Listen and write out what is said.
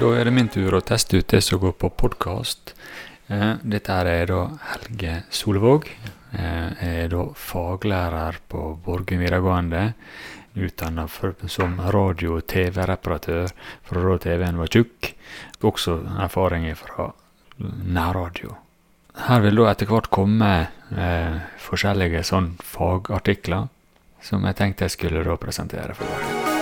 Da er det min tur å teste ut det som går på podkast. Eh, Dette her er da Helge Solvåg. Eh, jeg er da faglærer på Borgen videregående. Utdanna som radio- og TV-reparatør fra da TV-en var tjukk. Også erfaring fra nærradio. Her vil da etter hvert komme eh, forskjellige sånn fagartikler som jeg tenkte jeg skulle da presentere for dere.